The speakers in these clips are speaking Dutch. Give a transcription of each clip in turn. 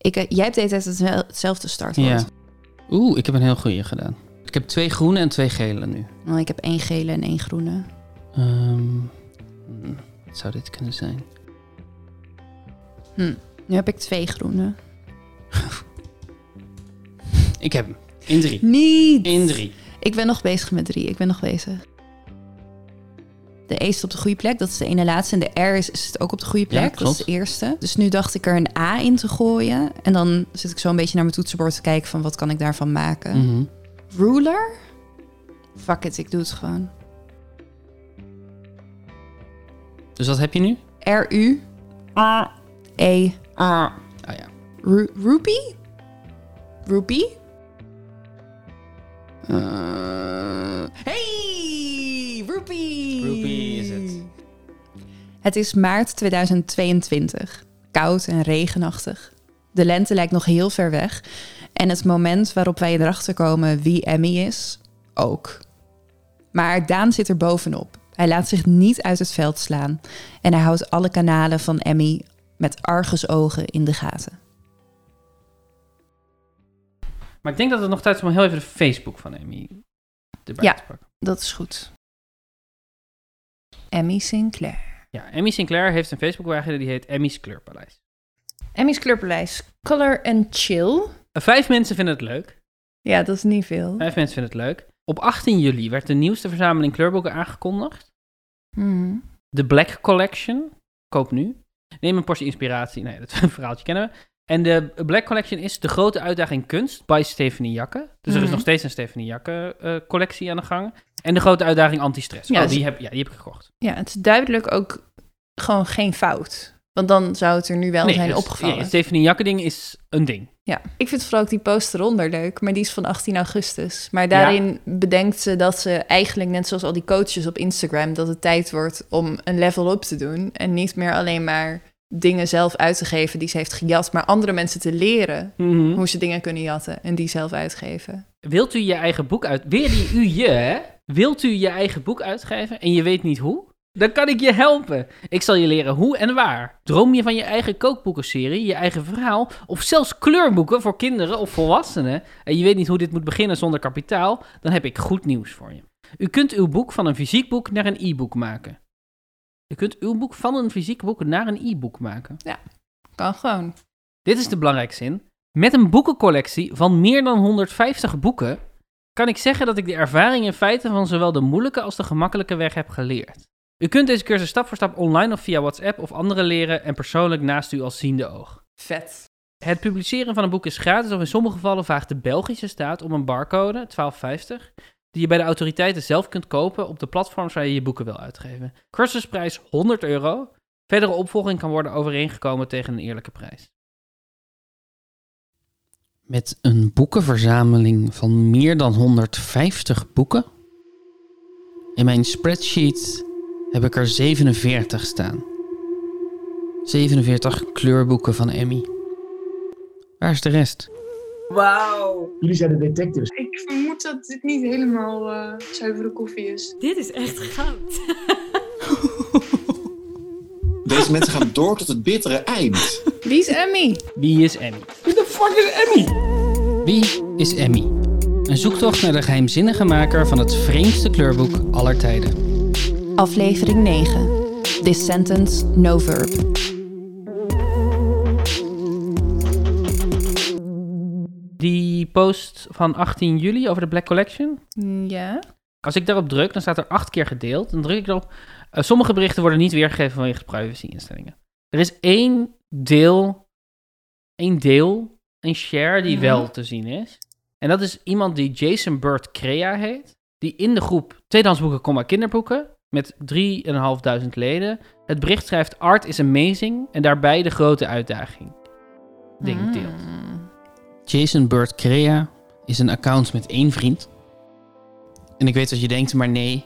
Ik, eh, jij hebt de hele tijd hetzel- hetzelfde startwoord. Ja. Oeh, ik heb een heel goeie gedaan. Ik heb twee groene en twee gele nu. Oh, ik heb één gele en één groene. Ehm, hmm, wat zou dit kunnen zijn? Nu heb ik twee groene. Ik heb hem. In drie. Niet! In drie. Ik ben nog bezig met drie. Ik ben nog bezig. De E is op de goede plek. Dat is de ene laatste. En de R is, is het ook op de goede plek. Ja, dat is de eerste. Dus nu dacht ik er een A in te gooien. En dan zit ik zo een beetje naar mijn toetsenbord te kijken van wat kan ik daarvan maken. Mhm. Ruler? Fuck it, ik doe het gewoon. Dus wat heb je nu? R-U. E. Ah ja. Ru Rupee? Rupee? Eh, hey! Rupee! Rupee. Het is maart 2022. Koud en regenachtig. De lente lijkt nog heel ver weg. En het moment waarop wij erachter komen wie Emmy is, ook. Maar Daan zit er bovenop. Hij laat zich niet uit het veld slaan. En hij houdt alle kanalen van Emmy met argusogen in de gaten. Maar ik denk dat het nog tijd is om heel even de Facebook van Amy erbij Ja. te pakken. Dat is goed. Emmy Sinclair. Ja, Emmy Sinclair heeft een Facebookpagina die heet Emmy's Kleurpaleis. Emmy's kleurpaleis. Color and chill. Eh, Vijf mensen vinden het leuk. Ja, dat is niet veel. Vijf mensen vinden het leuk. Op 18 juli werd de nieuwste verzameling kleurboeken aangekondigd. Mhm. De Black Collection. Koop nu. Neem een portie inspiratie. Nee, dat verhaaltje kennen we. En de Black Collection is de grote uitdaging kunst bij Stephanie Jakke. Dus er is Mhm. nog steeds een Stephanie Jakke eh, collectie aan de gang. En de grote uitdaging anti-stress. Ja, oh, dus- die, heb, ja, die heb ik gekocht. Ja, het is duidelijk ook gewoon geen fout. Want dan zou het er nu wel zijn dus- opgevallen. ja, het Stephanie Jakke ding is een ding. Ja, ik vind vooral ook die post eronder leuk, maar die is van 18 augustus. Maar daarin bedenkt ze dat ze eigenlijk, net zoals al die coaches op Instagram, dat het tijd wordt om een level up te doen. En niet meer alleen maar dingen zelf uit te geven die ze heeft gejat, maar andere mensen te leren Mhm. hoe ze dingen kunnen jatten en die zelf uitgeven. Wilt u je eigen boek uit... Weer die u je, hè? Wilt u je eigen boek uitgeven en je weet niet hoe? Dan kan ik je helpen. Ik zal je leren hoe en waar. Droom je van je eigen kookboekenserie, je eigen verhaal... of zelfs kleurboeken voor kinderen of volwassenen... en je weet niet hoe dit moet beginnen zonder kapitaal... dan heb ik goed nieuws voor je. U kunt uw boek van een fysiek boek naar een e-book maken. U kunt uw boek van een fysiek boek naar een e-book maken. Kan gewoon. Dit is de belangrijkste zin. Met een boekencollectie van meer dan 150 boeken kan ik zeggen dat ik de ervaring en feiten van zowel de moeilijke als de gemakkelijke weg heb geleerd. U kunt deze cursus stap voor stap online of via WhatsApp of andere leren en persoonlijk naast u als ziende oog. Vet. Het publiceren van een boek is gratis of in sommige gevallen vraagt de Belgische staat om een barcode, 12,50, die je bij de autoriteiten zelf kunt kopen op de platforms waar je je boeken wil uitgeven. Cursusprijs 100 euro. Verdere opvolging kan worden overeengekomen tegen een eerlijke prijs. Met een boekenverzameling van meer dan 150 boeken. In mijn spreadsheet heb ik er 47 staan. 47 kleurboeken van Emmy. Waar is de rest? Wauw. Jullie zijn de detectives. Ik vermoed dat dit niet helemaal eh, zuivere koffie is. Dit is echt goud. Deze mensen gaan door tot het bittere eind. Wie is Emmy? Wie is Emmy? Wie de fuck is Emmy? Wie is Emmy? Een zoektocht naar de geheimzinnige maker van het vreemdste kleurboek aller tijden. Aflevering 9. This sentence, no verb. Die post van 18 juli over de Black Collection. Ja. Als ik daarop druk, dan staat er acht keer gedeeld. Dan druk ik erop. eh, sommige berichten worden niet weergegeven vanwege privacy-instellingen. Er is één deel, één deel, een share die Mhm. wel te zien is. En dat is iemand die Jason Bird Crea heet. Die in de groep Tweedehandsboeken, kinderboeken met 3.500 leden het bericht schrijft: Art is amazing. En daarbij de grote uitdaging. Ding deelt. Hmm. Jason Bird Crea is een account met één vriend. En ik weet wat je denkt, maar nee.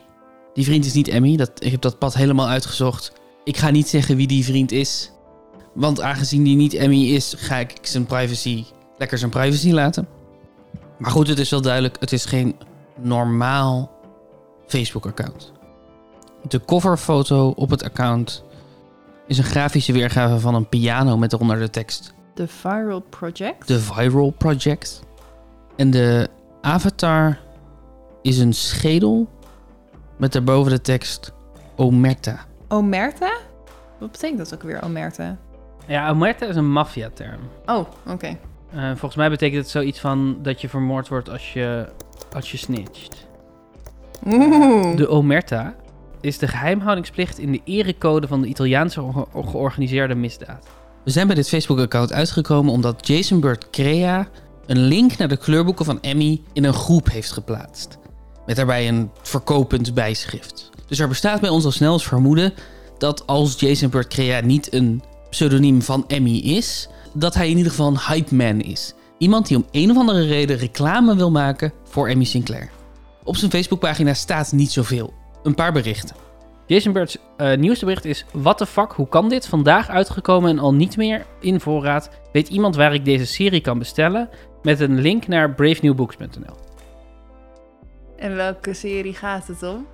Die vriend is niet Emmy. Dat, ik heb dat pad helemaal uitgezocht. Ik ga niet zeggen wie die vriend is. Want aangezien die niet Emmy is, ga ik zijn privacy, lekker zijn privacy laten. Maar goed, het is wel duidelijk, het is geen normaal Facebook-account. De coverfoto op het account is een grafische weergave van een piano met eronder de tekst The Viral Project. The Viral Project. En de avatar is een schedel met daarboven de tekst Omerta. Omerta? Wat betekent dat ook weer, Omerta? Ja, Omerta is een maffiaterm. Oh, oké. Eh, volgens mij betekent het zoiets van dat je vermoord wordt als je, als je snitcht. Oeh. De Omerta is de geheimhoudingsplicht in de erecode van de Italiaanse orga- georganiseerde misdaad. We zijn bij dit Facebook-account uitgekomen omdat Jason Bird Crea een link naar de kleurboeken van Emmy in een groep heeft geplaatst. Met daarbij een verkopend bijschrift. Dus er bestaat bij ons al snel het vermoeden dat als Jason Bird Crea niet een pseudoniem van Emmy is, dat hij in ieder geval een hype man is. Iemand die om een of andere reden reclame wil maken voor Emmy Sinclair. Op zijn Facebookpagina staat niet zoveel. Een paar berichten. Jason Bird's eh, nieuwste bericht is... What the fuck, hoe kan dit? Vandaag uitgekomen en al niet meer in voorraad. Weet iemand waar ik deze serie kan bestellen? Met een link naar bravenewbooks.nl. En welke serie gaat het om?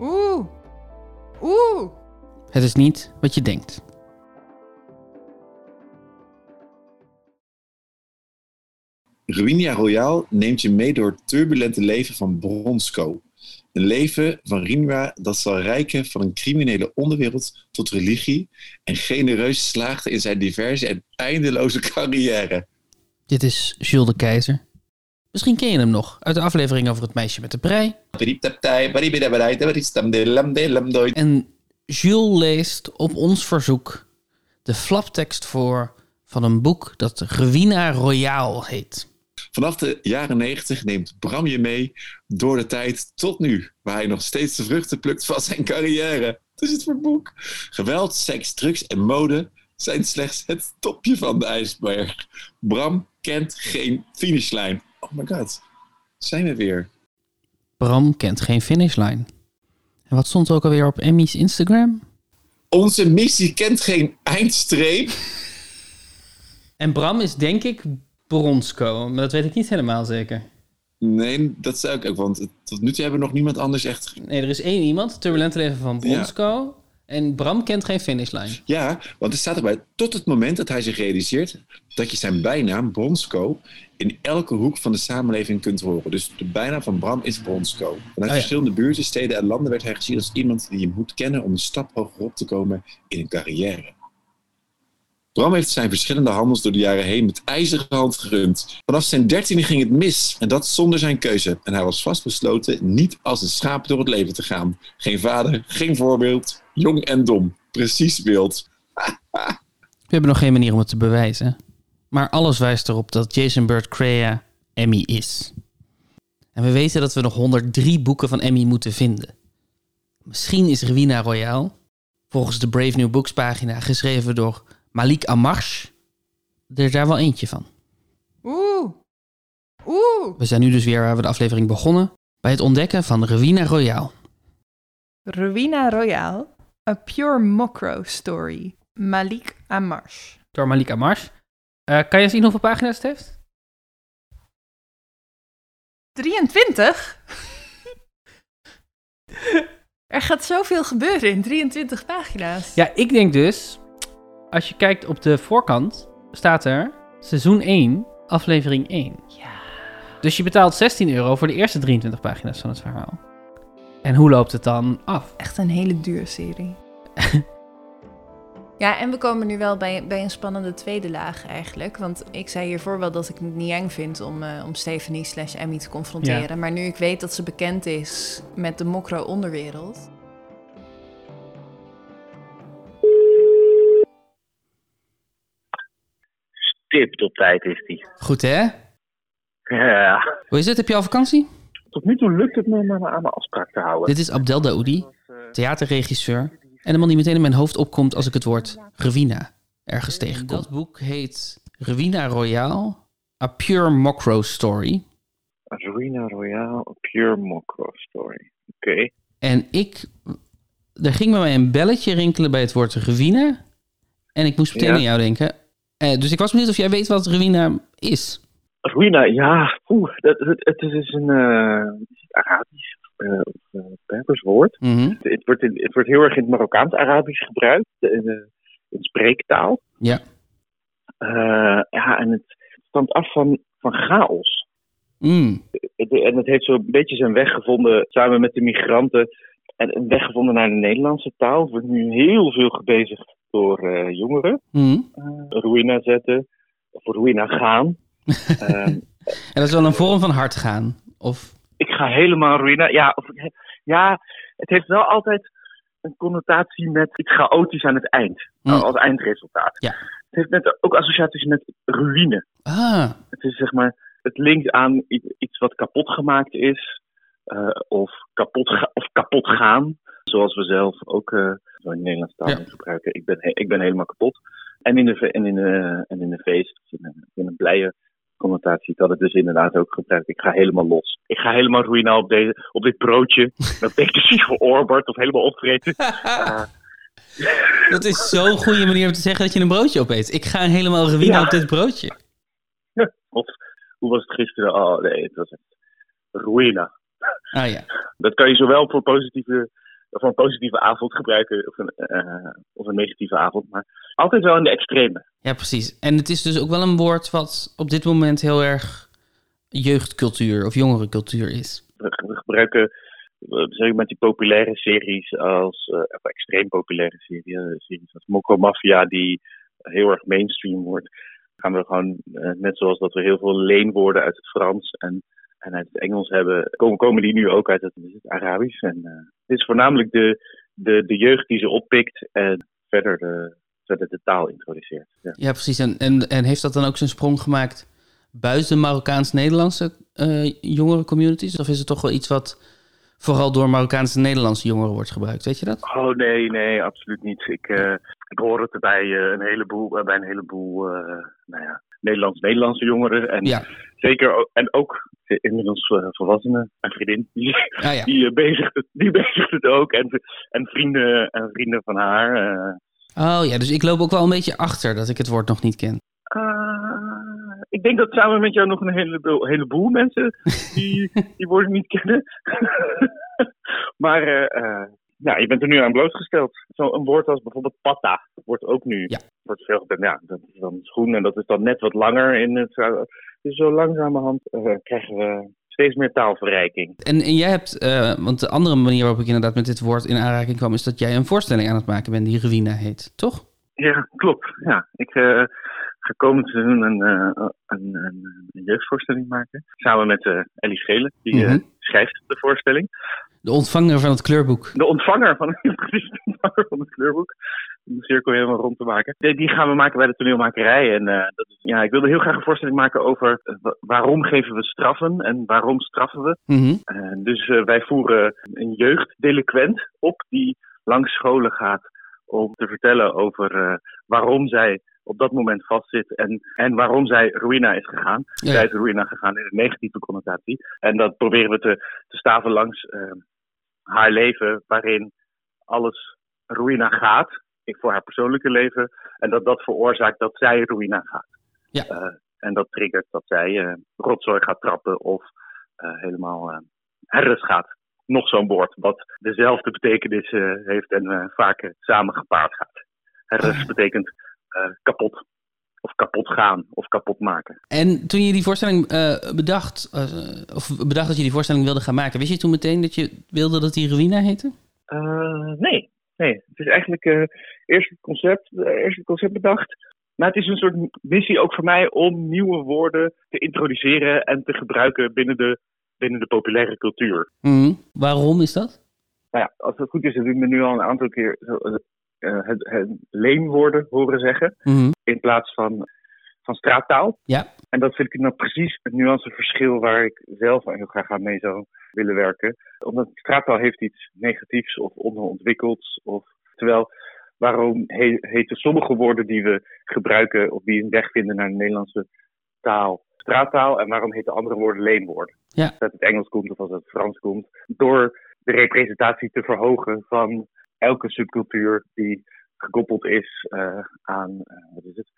Oeh. Oeh. Het is niet wat je denkt. Ruinia Royale neemt je mee door het turbulente leven van Bronsko. Een leven van Rinwa dat zal rijken van een criminele onderwereld tot religie en genereus slaagde in zijn diverse en eindeloze carrière. Dit is Jules de Keizer. Misschien ken je hem nog uit de aflevering over het meisje met de prei. En Jules leest op ons verzoek de flaptekst voor van een boek dat Ruina Royale heet. Vanaf de jaren 90 neemt Bram je mee door de tijd tot nu, waar hij nog steeds de vruchten plukt van zijn carrière. Het is het voor boek. Geweld, seks, drugs en mode zijn slechts het topje van de ijsberg. Bram kent geen finishlijn. Oh my god, zijn we weer. Bram kent geen finishlijn. En wat stond ook alweer op Emmy's Instagram? Onze missie kent geen eindstreep. En Bram is denk ik Bronsko, maar dat weet ik niet helemaal zeker. Nee, dat zou ik ook, want tot nu toe hebben we nog niemand anders echt... Nee, er is één iemand, Turbulente Leven van Bronsko. En Bram kent geen finishlijn. Ja, want er staat erbij, tot het moment dat hij zich realiseert dat je zijn bijnaam, Bronsko, in elke hoek van de samenleving kunt horen. Dus de bijnaam van Bram is Bronsko. Vanuit ja. verschillende buurten, steden en landen werd hij gezien als iemand die je moet kennen om een stap hoger op te komen in een carrière. Bram heeft zijn verschillende handels door de jaren heen met ijzeren hand gerund. Vanaf zijn dertiende ging het mis en dat zonder zijn keuze. En hij was vastbesloten niet als een schaap door het leven te gaan. Geen vader, geen voorbeeld, jong en dom. Precies wild. We hebben nog geen manier om het te bewijzen. Maar alles wijst erop dat Jason Bird Crea Emmy is. En we weten dat we nog 103 boeken van Emmy moeten vinden. Misschien is Rwina Royale, volgens de Brave New Books pagina, geschreven door Malik Amarsh, er daar wel eentje van. Oeh. Oeh. We zijn nu dus weer waar we de aflevering begonnen, bij het ontdekken van Rwina Royale. Ruina Royale. A Pure Mokro Story. Malik Amarsh. Door Malik Amarsh. Eh, kan je zien hoeveel pagina's het heeft? 23? er gaat zoveel gebeuren in 23 pagina's. Ja, ik denk dus, als je kijkt op de voorkant, staat er seizoen 1, aflevering 1. Ja. Dus je betaalt 16 euro voor de eerste 23 pagina's van het verhaal. En hoe loopt het dan af? Echt een hele dure serie. ja, en we komen nu wel bij, bij een spannende tweede laag eigenlijk. Want ik zei hiervoor wel dat ik het niet eng vind om, eh, om Stephanie slash Emmy te confronteren. Maar nu ik weet dat ze bekend is met de mokro onderwereld... Stipt op tijd is die. Goed hè? Ja. Hoe is het? Heb je al vakantie? Tot nu toe lukt het me om me aan mijn afspraak te houden. Dit is Abdel Daoudi, theaterregisseur. En de man die meteen in mijn hoofd opkomt als ik het woord Rewina ergens tegenkom. Dat boek heet Rewina Royale, A Pure Mokro Story. Ruina Royale, a Pure Mokro Story. Oké. En ik, er ging bij mij een belletje rinkelen bij het woord Rewina. En ik moest meteen Ja. aan jou denken. Eh, dus ik was benieuwd of jij weet wat Rewina is. Ruina, ja. Oeh, dat, het, het is een eh, het is een Arabisch eh, of eh, Berbers woord. Mhm. Het, het wordt in- het wordt heel erg in het Marokkaans-Arabisch gebruikt. In, eh, in spreektaal. Ja. Eh, ja, en het stamt af van, van chaos. Mm. Het- en het heeft zo'n beetje zijn weg gevonden samen met de migranten. En een weg gevonden naar de Nederlandse taal. Wordt nu heel veel gebezigd door eh, jongeren. Mm. Ruïna zetten, of ruïna gaan. Ehm, En dat is wel een vorm van hard gaan. Of, ik ga helemaal ruïna. Ja, of, ja, het heeft wel altijd een connotatie met iets chaotisch aan het eind. Mm. Als eindresultaat. Ja. Het heeft net ook associaties met ruïne. ah, Het is zeg maar, het linkt aan iets wat kapot gemaakt is. Eh, of, kapot ga- of kapot gaan. Zoals we zelf ook eh, zo in de Nederlandse taal Ja. gebruiken. Ik ben, ik ben helemaal kapot. En in de, en in de, en in de feest, in een, in een blije connotatie, dat het dus inderdaad ook gebruikt. Ik ga helemaal los. Ik ga helemaal ruïna op, deze, op dit broodje. Dat zich verorberd of helemaal opvreten. Eh, dat is zo'n goede manier om te zeggen dat je een broodje opeet. Ik ga helemaal ruïne Ja. op dit broodje. of hoe was het gisteren? Oh nee, het was echt ruïna. Ah ja. Dat kan je zowel voor, positieve, voor een positieve avond gebruiken of een, eh, of een negatieve avond, maar altijd wel in de extreme. Ja, precies. En het is dus ook wel een woord wat op dit moment heel erg jeugdcultuur of jongerencultuur is. We, gebruiken zeker met die populaire series als eh, of extreem populaire series, eh, series als Mokko Mafia, die heel erg mainstream wordt, gaan we gewoon, net zoals dat we heel veel leenwoorden uit het Frans en, en uit het Engels hebben, komen, komen die nu ook uit het, het Arabisch. En eh, het is voornamelijk de, de, de jeugd die ze oppikt en verder de, verder de taal introduceert. Ja. Ja, precies. En, en, en heeft dat dan ook zijn sprong gemaakt buiten Marokkaans-Nederlandse eh jongeren communities? Of is het toch wel iets wat vooral door Marokkaanse Nederlandse jongeren wordt gebruikt? Weet je dat? Oh nee, nee, absoluut niet. Ik, eh, ik hoor het bij een heleboel, bij een heleboel nou ja, Nederlands-Nederlandse jongeren. En Ja. zeker ook, en ook inmiddels eh, volwassenen, mijn vriendin, die, Ah ja. die, eh, bezigt het, die bezigt het ook. En, en, vrienden, en vrienden van haar. eh. Oh ja, dus ik loop ook wel een beetje achter dat ik het woord nog niet ken. Ah, ik denk dat samen met jou nog een heleboel, heleboel mensen die die woorden niet kennen. maar ja, je bent er nu aan blootgesteld. Zo'n woord als bijvoorbeeld patta wordt ook nu. Ja. Wordt veel, ja, dat is dan schoen en dat is dan net wat langer in het. eh, Dus zo langzamerhand eh, krijgen we steeds meer taalverrijking. En, en jij hebt, eh, want de andere manier waarop ik inderdaad met dit woord in aanraking kwam, is dat jij een voorstelling aan het maken bent die Ruïna heet, toch? Ja, klopt. Ja, ik eh, ga komend seizoen een, een, een, een jeugdvoorstelling maken. Samen met Ellie Schelen, die Mhm. schrijft de voorstelling. De ontvanger van het kleurboek. De ontvanger van, precies, de ontvanger van het kleurboek. Om de cirkel helemaal rond te maken. Die, gaan we maken bij de toneelmakerij. En eh, dat is, ja, ik wilde heel graag een voorstelling maken over eh, wa- waarom geven we straffen en waarom straffen we. Mhm. Eh, dus wij voeren een jeugddelinquent op die langs scholen gaat om te vertellen over waarom zij op dat moment vastzit en, en waarom zij ruïna is gegaan. Ja. Zij is ruïna gegaan in een negatieve connotatie. En dat proberen we te, te staven langs haar leven waarin alles ruïna gaat voor haar persoonlijke leven. En dat dat veroorzaakt dat zij ruïna gaat. Ja. Eh, en dat triggert dat zij eh, rotzooi gaat trappen of eh, helemaal herres gaat. Nog zo'n woord wat dezelfde betekenis heeft en vaak samen gepaard gaat. Herres betekent kapot. Of kapot gaan of kapot maken. En toen je die voorstelling eh, bedacht, eh, of bedacht dat je die voorstelling wilde gaan maken, wist je toen meteen dat je wilde dat die Ruïna heette? Eh, nee, nee. Het is eigenlijk eerst, het concept, eerst het concept bedacht. Maar het is een soort missie ook voor mij om nieuwe woorden te introduceren en te gebruiken binnen de, binnen de populaire cultuur. Mhm. Waarom is dat? Nou ja, als het goed is, hebben we me nu al een aantal keer het, het leenwoorden horen zeggen. Mhm. In plaats van, van straattaal. Ja. En dat vind ik nou precies het nuanceverschil waar ik zelf heel graag aan mee zou willen werken. Omdat straattaal heeft iets negatiefs of onderontwikkelds. Of, terwijl, waarom he, heten sommige woorden die we gebruiken of die een weg vinden naar de Nederlandse taal straattaal en waarom heten andere woorden leenwoorden? Ja. Dat het Engels komt of als het Frans komt. Door de representatie te verhogen van elke subcultuur die gekoppeld is eh, aan, eh, wat is het,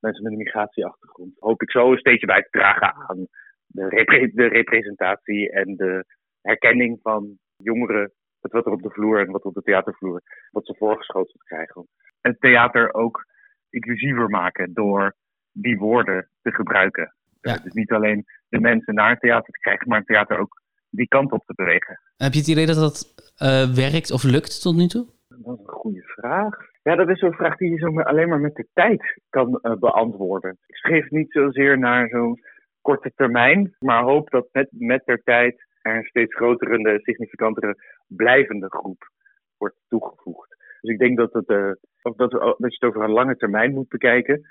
mensen met een migratieachtergrond. Hoop ik zo een steentje bij te dragen aan de, repre- de representatie en de herkenning van jongeren. Het wat er op de vloer en wat op de theatervloer, wat ze voorgeschoteld krijgen. En theater ook inclusiever maken door die woorden te gebruiken. Ja. Dus niet alleen de mensen naar het theater te krijgen, maar het theater ook die kant op te bewegen. Heb je het idee dat dat eh, werkt of lukt tot nu toe? Dat is een goede vraag. Ja, dat is zo'n vraag die je zo maar- alleen maar met de tijd kan eh, beantwoorden. Ik schreef niet zozeer naar zo'n korte termijn, maar hoop dat met, met der tijd er een steeds grotere de significantere blijvende groep wordt toegevoegd. Dus ik denk dat, het, eh, dat, dat je het over een lange termijn moet bekijken.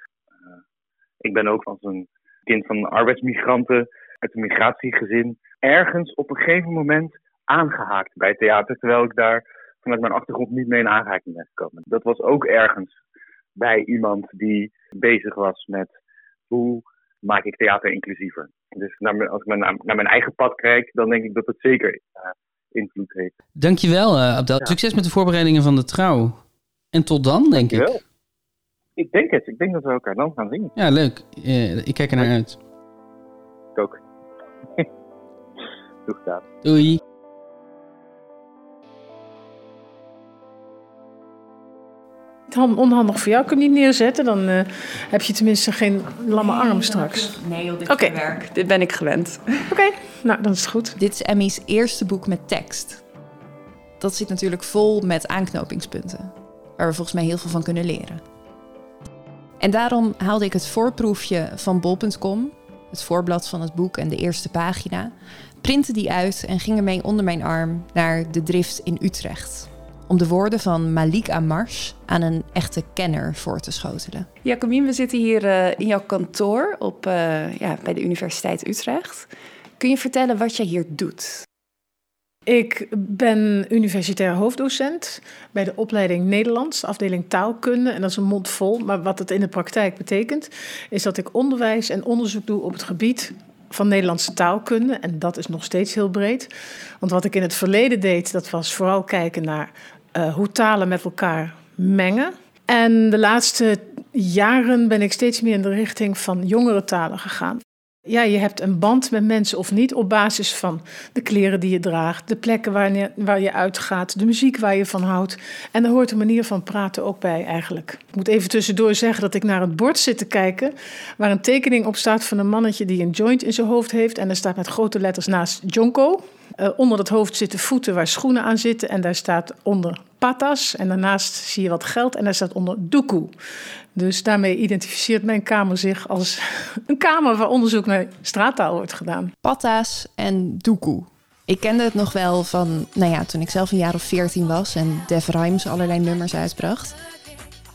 Ik ben ook als een kind van arbeidsmigranten uit een migratiegezin ergens op een gegeven moment aangehaakt bij theater, terwijl ik daar vanuit mijn achtergrond niet mee in aanraking ben gekomen. Dat was ook ergens bij iemand die bezig was met hoe maak ik theater inclusiever. Dus naar mijn- als ik naar, naar mijn eigen pad kijk, dan denk ik dat het zeker eh, invloed heeft. Dankjewel, eh Abdel. Ja. Succes met de voorbereidingen van de trouw. En tot dan, denk ik. Dankjewel. Ik denk het. Ik denk dat we elkaar dan gaan zien. Ja, leuk. Eh, ik kijk er naar uit. Ik ook. Goed gedaan. Doei. Han- Onhandig voor jou. Kun je niet neerzetten, dan eh, heb je tenminste geen lamme arm straks. Nee, joh, dit Oké. is werk. Dit ben ik gewend. Oké, nou dan is het goed. Dit is Emmy's eerste boek met tekst. Dat zit natuurlijk vol met aanknopingspunten, waar we volgens mij heel veel van kunnen leren. En daarom haalde ik het voorproefje van bol.com, het voorblad van het boek en de eerste pagina, printte die uit en ging ermee onder mijn arm naar de drift in Utrecht. Om de woorden van Malik Amars aan een echte kenner voor te schotelen. Jacomien, we zitten hier eh, in jouw kantoor op, eh, ja, bij de Universiteit Utrecht. Kun je vertellen wat jij hier doet? Ik ben universitair hoofddocent bij de opleiding Nederlands, afdeling taalkunde. En dat is een mond vol. Maar wat het in de praktijk betekent, is dat ik onderwijs en onderzoek doe op het gebied van Nederlandse taalkunde. En dat is nog steeds heel breed. Want wat ik in het verleden deed, dat was vooral kijken naar eh, hoe talen met elkaar mengen. En de laatste jaren ben ik steeds meer in de richting van jongere talen gegaan. Ja, je hebt een band met mensen of niet op basis van de kleren die je draagt, de plekken waar je, waar je uitgaat, de muziek waar je van houdt. En daar hoort een manier van praten ook bij eigenlijk. Ik moet even tussendoor zeggen dat ik naar het bord zit te kijken waar een tekening op staat van een mannetje die een joint in zijn hoofd heeft. En er staat met grote letters naast Jonko. Eh, onder dat hoofd zitten voeten waar schoenen aan zitten. En daar staat onder patas. En daarnaast zie je wat geld. En daar staat onder doekoe. Dus daarmee identificeert mijn kamer zich als een kamer waar onderzoek naar straattaal wordt gedaan. Patta's en doekoe. Ik kende het nog wel van, nou ja, toen ik zelf een jaar of veertien was en Def Rhymes allerlei nummers uitbracht.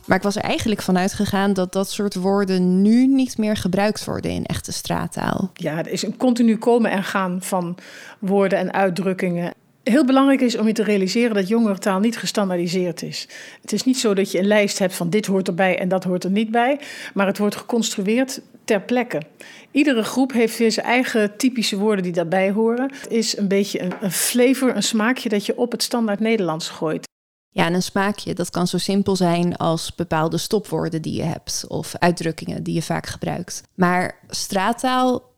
Maar ik was er eigenlijk van uitgegaan dat dat soort woorden nu niet meer gebruikt worden in echte straattaal. Ja, er is een continu komen en gaan van woorden en uitdrukkingen. Heel belangrijk is om je te realiseren dat jongerentaal niet gestandaardiseerd is. Het is niet zo dat je een lijst hebt van dit hoort erbij en dat hoort er niet bij, maar het wordt geconstrueerd ter plekke. Iedere groep heeft weer zijn eigen typische woorden die daarbij horen. Het is een beetje een, een flavor, een smaakje dat je op het standaard Nederlands gooit. Ja, en een smaakje, dat kan zo simpel zijn als bepaalde stopwoorden die je hebt of uitdrukkingen die je vaak gebruikt. Maar straattaal,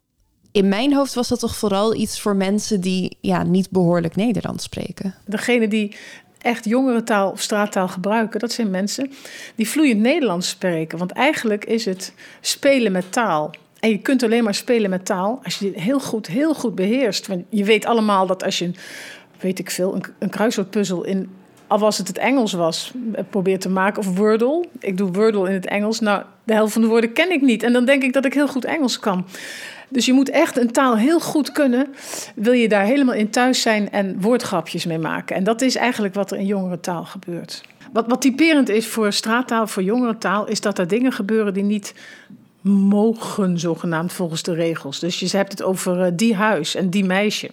in mijn hoofd was dat toch vooral iets voor mensen die ja, niet behoorlijk Nederlands spreken. Degene die echt jongerentaal of straattaal gebruiken, dat zijn mensen die vloeiend Nederlands spreken. Want eigenlijk is het spelen met taal. En je kunt alleen maar spelen met taal als je dit heel goed, heel goed beheerst. Want je weet allemaal dat als je, weet ik veel, een, een kruiswoordpuzzel in, al was het het Engels was, probeert te maken. Of Wordle. Ik doe Wordle in het Engels. Nou, de helft van de woorden ken ik niet. En dan denk ik dat ik heel goed Engels kan. Dus je moet echt een taal heel goed kunnen. Wil je daar helemaal in thuis zijn en woordgrapjes mee maken. En dat is eigenlijk wat er in jongere taal gebeurt. Wat, wat typerend is voor straattaal, voor jongere taal, is dat er dingen gebeuren die niet mogen, zogenaamd volgens de regels. Dus je hebt het over eh, die huis en die meisje.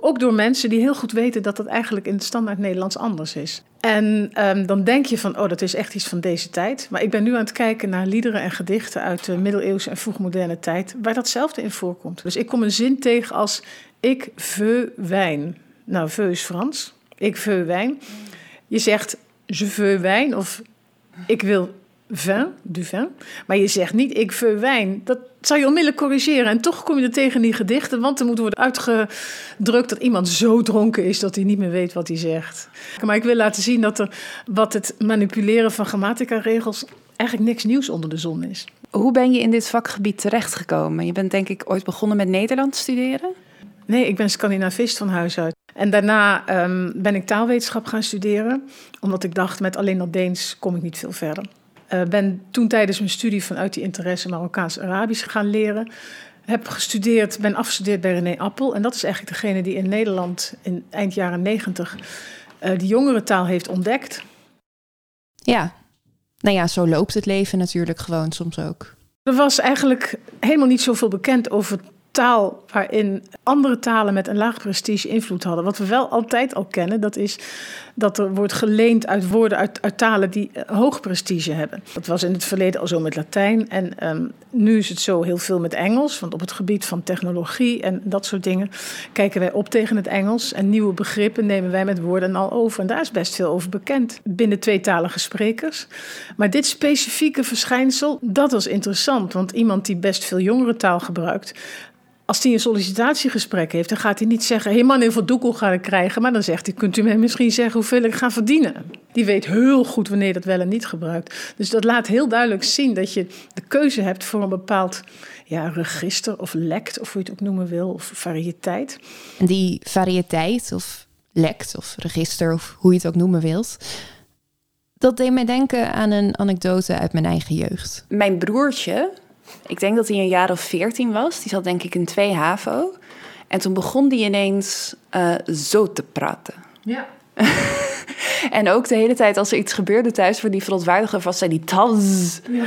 Ook door mensen die heel goed weten dat dat eigenlijk in het standaard Nederlands anders is. En um, dan denk je van, oh, dat is echt iets van deze tijd. Maar ik ben nu aan het kijken naar liederen en gedichten uit de middeleeuwse en vroegmoderne tijd, waar datzelfde in voorkomt. Dus ik kom een zin tegen als ik veu wijn. Nou, veu is Frans. Ik veu wijn. Je zegt je veux wijn of ik wil vin, du vin. Maar je zegt niet ik veu wijn. Dat zou je onmiddellijk corrigeren. En toch kom je er tegen die gedichten. Want er moet worden uitgedrukt dat iemand zo dronken is dat hij niet meer weet wat hij zegt. Maar ik wil laten zien dat er wat het manipuleren van grammatica-regels eigenlijk niks nieuws onder de zon is. Hoe ben je in dit vakgebied terechtgekomen? Je bent denk ik ooit begonnen met Nederlands studeren? Nee, ik ben Scandinavist van huis uit. En daarna ehm, ben ik taalwetenschap gaan studeren, omdat ik dacht met alleen al Deens kom ik niet veel verder. Uh, ben toen tijdens mijn studie vanuit die interesse Marokkaans-Arabisch gaan leren. Heb gestudeerd, ben afgestudeerd bij René Appel. En dat is eigenlijk degene die in Nederland in eind jaren negentig uh, die jongerentaal heeft ontdekt. Ja, nou ja, zo loopt het leven natuurlijk gewoon soms ook. Er was eigenlijk helemaal niet zoveel bekend over taal waarin andere talen met een laag prestige invloed hadden. Wat we wel altijd al kennen, dat is dat er wordt geleend uit woorden uit, uit talen die uh, hoog prestige hebben. Dat was in het verleden al zo met Latijn en um, nu is het zo heel veel met Engels. Want op het gebied van technologie en dat soort dingen kijken wij op tegen het Engels. En nieuwe begrippen nemen wij met woorden al over. En daar is best veel over bekend binnen tweetalige sprekers. Maar dit specifieke verschijnsel, dat was interessant. Want iemand die best veel jongere taal gebruikt, als hij een sollicitatiegesprek heeft, dan gaat hij niet zeggen: Hé hey man, hoeveel doekel ga ik krijgen? Maar dan zegt hij: Kunt u mij misschien zeggen hoeveel ik ga verdienen? Die weet heel goed wanneer dat wel en niet gebruikt. Dus dat laat heel duidelijk zien dat je de keuze hebt voor een bepaald ja, register of lekt, of hoe je het ook noemen wil, of variëteit. En die variëteit, of lekt, of register, of hoe je het ook noemen wilt. Dat deed mij denken aan een anekdote uit mijn eigen jeugd. Mijn broertje, ik denk dat hij een jaar of veertien was. Die zat denk ik in twee HAVO. En toen begon hij ineens uh, zo te praten. Ja. en ook de hele tijd als er iets gebeurde thuis... voor die verontwaardiger was, zei die taz. Ja.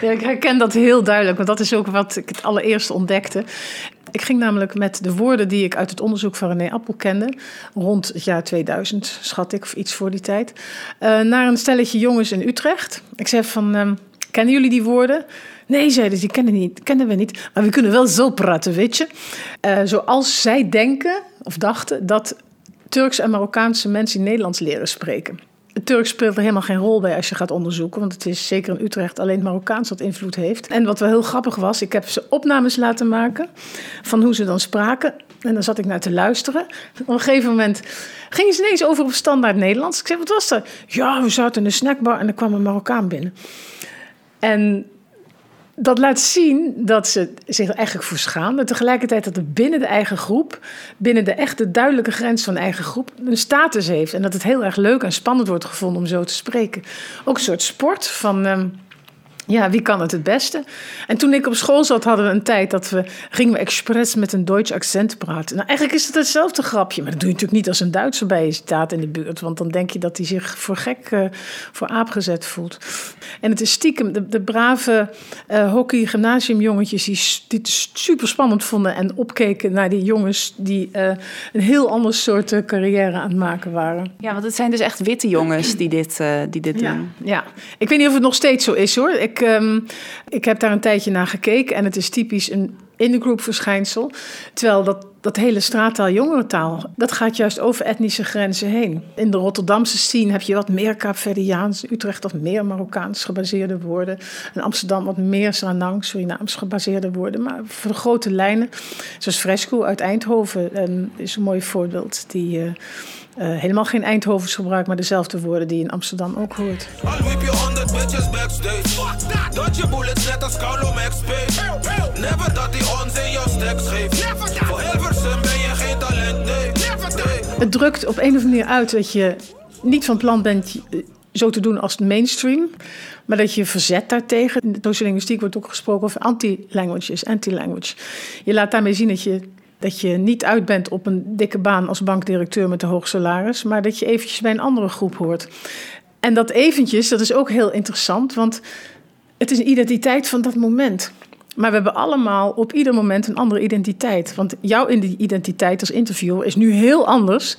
ja, ik herken dat heel duidelijk. Want dat is ook wat ik het allereerst ontdekte. Ik ging namelijk met de woorden die ik uit het onderzoek van René Appel kende, rond het jaar 2000, schat ik, of iets voor die tijd, uh, naar een stelletje jongens in Utrecht. Ik zei van, uh, kennen jullie die woorden? Nee, zeiden ze, die kennen, niet, kennen we niet. Maar we kunnen wel zo praten, weet je. Uh, zoals zij denken of dachten dat Turks en Marokkaanse mensen in Nederlands leren spreken. Het Turks speelt er helemaal geen rol bij als je gaat onderzoeken. Want het is zeker in Utrecht alleen Marokkaans dat invloed heeft. En wat wel heel grappig was, ik heb ze opnames laten maken van hoe ze dan spraken. En dan zat ik naar te luisteren. Op een gegeven moment gingen ze ineens over op standaard Nederlands. Ik zei, wat was dat? Ja, we zaten in een snackbar en er kwam een Marokkaan binnen. En dat laat zien dat ze zich eigenlijk voor schamen. Tegelijkertijd dat het binnen de eigen groep, binnen de echte duidelijke grens van de eigen groep, een status heeft. En dat het heel erg leuk en spannend wordt gevonden om zo te spreken. Ook een soort sport van. Um, ja, wie kan het het beste? En toen ik op school zat, hadden we een tijd dat we gingen we expres met een Duits accent praten. Nou, eigenlijk is het hetzelfde grapje, maar dat doe je natuurlijk niet als een Duitser bij je staat in de buurt, want dan denk je dat hij zich voor gek, uh, voor aap gezet voelt. En het is stiekem de, de brave uh, hockey gymnasiumjongetjes die, die het super spannend vonden en opkeken naar die jongens die uh, een heel ander soort carrière aan het maken waren. Ja, want het zijn dus echt witte jongens die dit, die dit ja, doen. Ja, ik weet niet of het nog steeds zo is hoor. Ik, um, ik heb daar een tijdje naar gekeken en het is typisch een in-de-group verschijnsel. Terwijl dat, dat hele straattaal, jongerentaal, dat gaat juist over etnische grenzen heen. In de Rotterdamse scene heb je wat meer Kaapverdiaans, Utrecht wat meer Marokkaans gebaseerde woorden. En Amsterdam wat meer Sanang, Surinaams gebaseerde woorden. Maar voor de grote lijnen, zoals Fresco uit Eindhoven, um, is een mooi voorbeeld. Die... Uh, uh, helemaal geen Eindhovens gebruikt, maar dezelfde woorden die je in Amsterdam ook hoort. Al wiep je 100 bitches backstage. Dat je bullets net als Carlo Max Never dat die ons in jouw stacks geeft. Voor Hilversum ben je geen talent, nee. Het drukt op een of andere manier uit dat je niet van plan bent zo te doen als de mainstream. Maar dat je verzet daartegen. In de sociolinguïstiek wordt ook gesproken over anti-languages, anti-language. Je laat daarmee zien dat je dat je niet uit bent op een dikke baan als bankdirecteur met een hoog salaris, maar dat je eventjes bij een andere groep hoort. En dat eventjes, dat is ook heel interessant, want het is een identiteit van dat moment. Maar we hebben allemaal op ieder moment een andere identiteit. Want jouw identiteit als interviewer is nu heel anders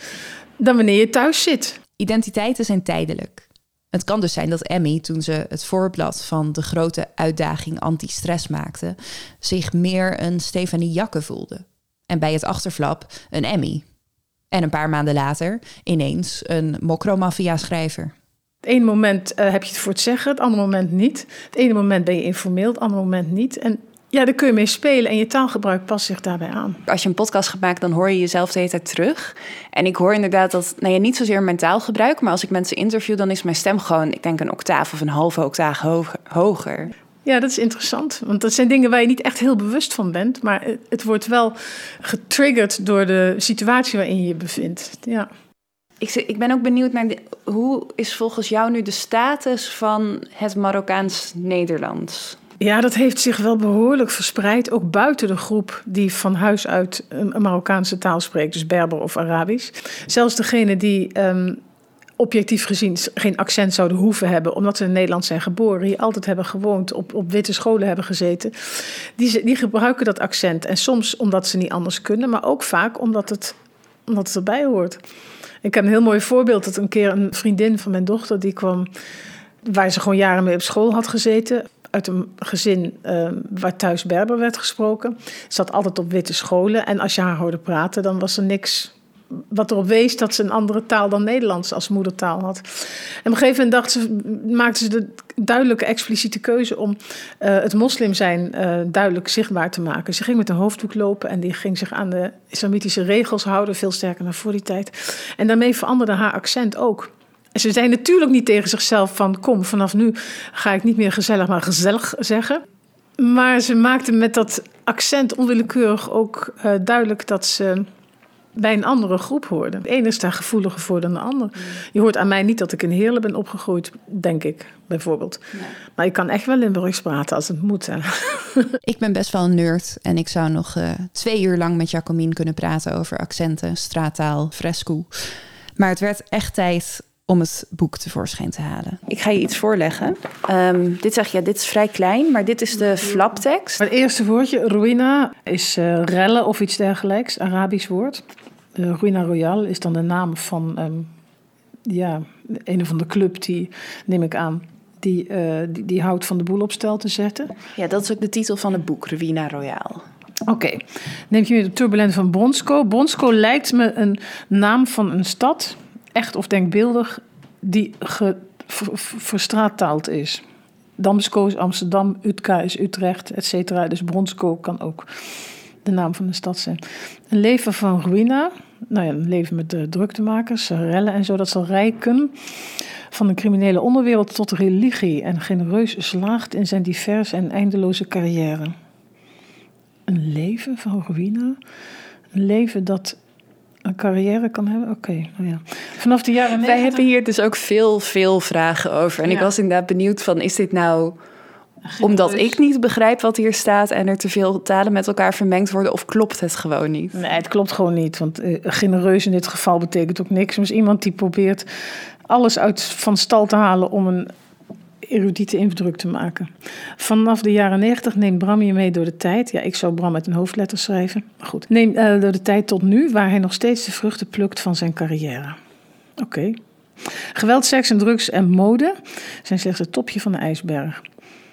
dan wanneer je thuis zit. Identiteiten zijn tijdelijk. Het kan dus zijn dat Emmy, toen ze het voorblad van de grote uitdaging anti-stress maakte, zich meer een Stefanie Jakke voelde. En bij het achterflap een Emmy. En een paar maanden later ineens een mokromafia-schrijver. Het ene moment uh, heb je het voor het zeggen, het andere moment niet. Het ene moment ben je informeel, het andere moment niet. En Ja, daar kun je mee spelen en je taalgebruik past zich daarbij aan. Als je een podcast gaat maken, dan hoor je jezelf de hele tijd terug. En ik hoor inderdaad dat, nou ja, niet zozeer mijn taalgebruik, maar als ik mensen interview, dan is mijn stem gewoon, ik denk, een octaaf of een halve octaaf hoger. Ja, dat is interessant. Want dat zijn dingen waar je niet echt heel bewust van bent. Maar het- wordt wel getriggerd door de situatie waarin je je bevindt. Ja. Ik, ik ben ook benieuwd naar de- hoe is volgens jou nu de status van het Marokkaans-Nederlands? ja, dat heeft zich wel behoorlijk verspreid. Ook buiten de groep die van huis uit een een Marokkaanse taal spreekt. Dus Berber of Arabisch. Zelfs degene die ehm, objectief gezien geen accent zouden hoeven hebben. Omdat ze in Nederland zijn geboren. Hier altijd hebben gewoond. Op, op witte scholen hebben gezeten. Die, die gebruiken dat accent. En soms omdat ze niet anders kunnen. Maar ook vaak omdat het, omdat het erbij hoort. Ik heb een heel mooi voorbeeld. Dat een keer een vriendin van mijn dochter. Die kwam waar ze gewoon jaren mee op school had gezeten. Uit een gezin eh, waar thuis Berber werd gesproken. Ze zat altijd op witte scholen. En als je haar hoorde praten, dan was er niks wat erop wees dat ze een andere taal dan Nederlands als moedertaal had. En op een gegeven moment dacht ze, maakte ze de duidelijke, expliciete keuze om eh, het moslim zijn eh, duidelijk zichtbaar te maken. Ze ging met een hoofddoek lopen en die ging zich aan de islamitische regels houden, veel sterker dan voor die tijd. En daarmee veranderde haar accent ook. En ze zei natuurlijk niet tegen zichzelf van kom, vanaf nu ga ik niet meer gezellig, maar gezellig zeggen. Maar ze maakte met dat accent onwillekeurig ook eh, duidelijk dat ze bij een andere groep hoorde. De ene is daar gevoeliger voor dan de ander. Je hoort aan mij niet dat ik in Heerlen ben opgegroeid, denk ik, bijvoorbeeld. Maar ik kan echt wel Limburgs praten als het moet. Hè. Ik ben best wel een nerd en ik zou nog eh, twee uur lang met Jacomien kunnen praten over accenten, straattaal, fresco. Maar het werd echt tijd om het boek tevoorschijn te halen. Ik ga je iets voorleggen. Ehm, dit zeg je, ja, dit is vrij klein, maar dit is de flaptekst. Maar het eerste woordje, ruïna, is eh rellen of iets dergelijks, Arabisch woord. Uh, ruïna Royal is dan de naam van ehm, ja, een of andere club die, neem ik aan, die, eh, die, die houdt van de boel op stel te zetten. Ja, dat is ook de titel van het boek, Ruina Royale. Oké, neem je weer de turbulent van Bronsko. Bronsko lijkt me een naam van een stad, echt of denkbeeldig, die verstraattaald is. Damsko is Amsterdam, Utka is Utrecht, et cetera. Dus Bronsko kan ook de naam van de stad zijn. Een leven van ruïna, nou ja, een leven met de druktemakers, rellen en zo, dat zal rijken van de criminele onderwereld tot religie en genereus slaagt in zijn diverse en eindeloze carrière. Een leven van ruïna, een leven dat een carrière kan hebben. Oké, nou ja. Vanaf de jaren Wij 90 hebben hier dus ook veel, veel vragen over. En ik was inderdaad benieuwd van, is dit nou omdat ik niet begrijp wat hier staat... en er te veel talen met elkaar vermengd worden... of klopt het gewoon niet? Nee, het klopt gewoon niet. Want eh, genereus in dit geval betekent ook niks. Dus iemand die probeert alles uit van stal te halen om een erudite indruk te maken. Vanaf de jaren 90 neemt Bram je mee door de tijd. Ja, ik zou Bram met een hoofdletter schrijven. Maar goed. Neem eh, door de tijd tot nu, waar hij nog steeds de vruchten plukt van zijn carrière. Oké. Geweld, seks en drugs en mode zijn slechts het topje van de ijsberg.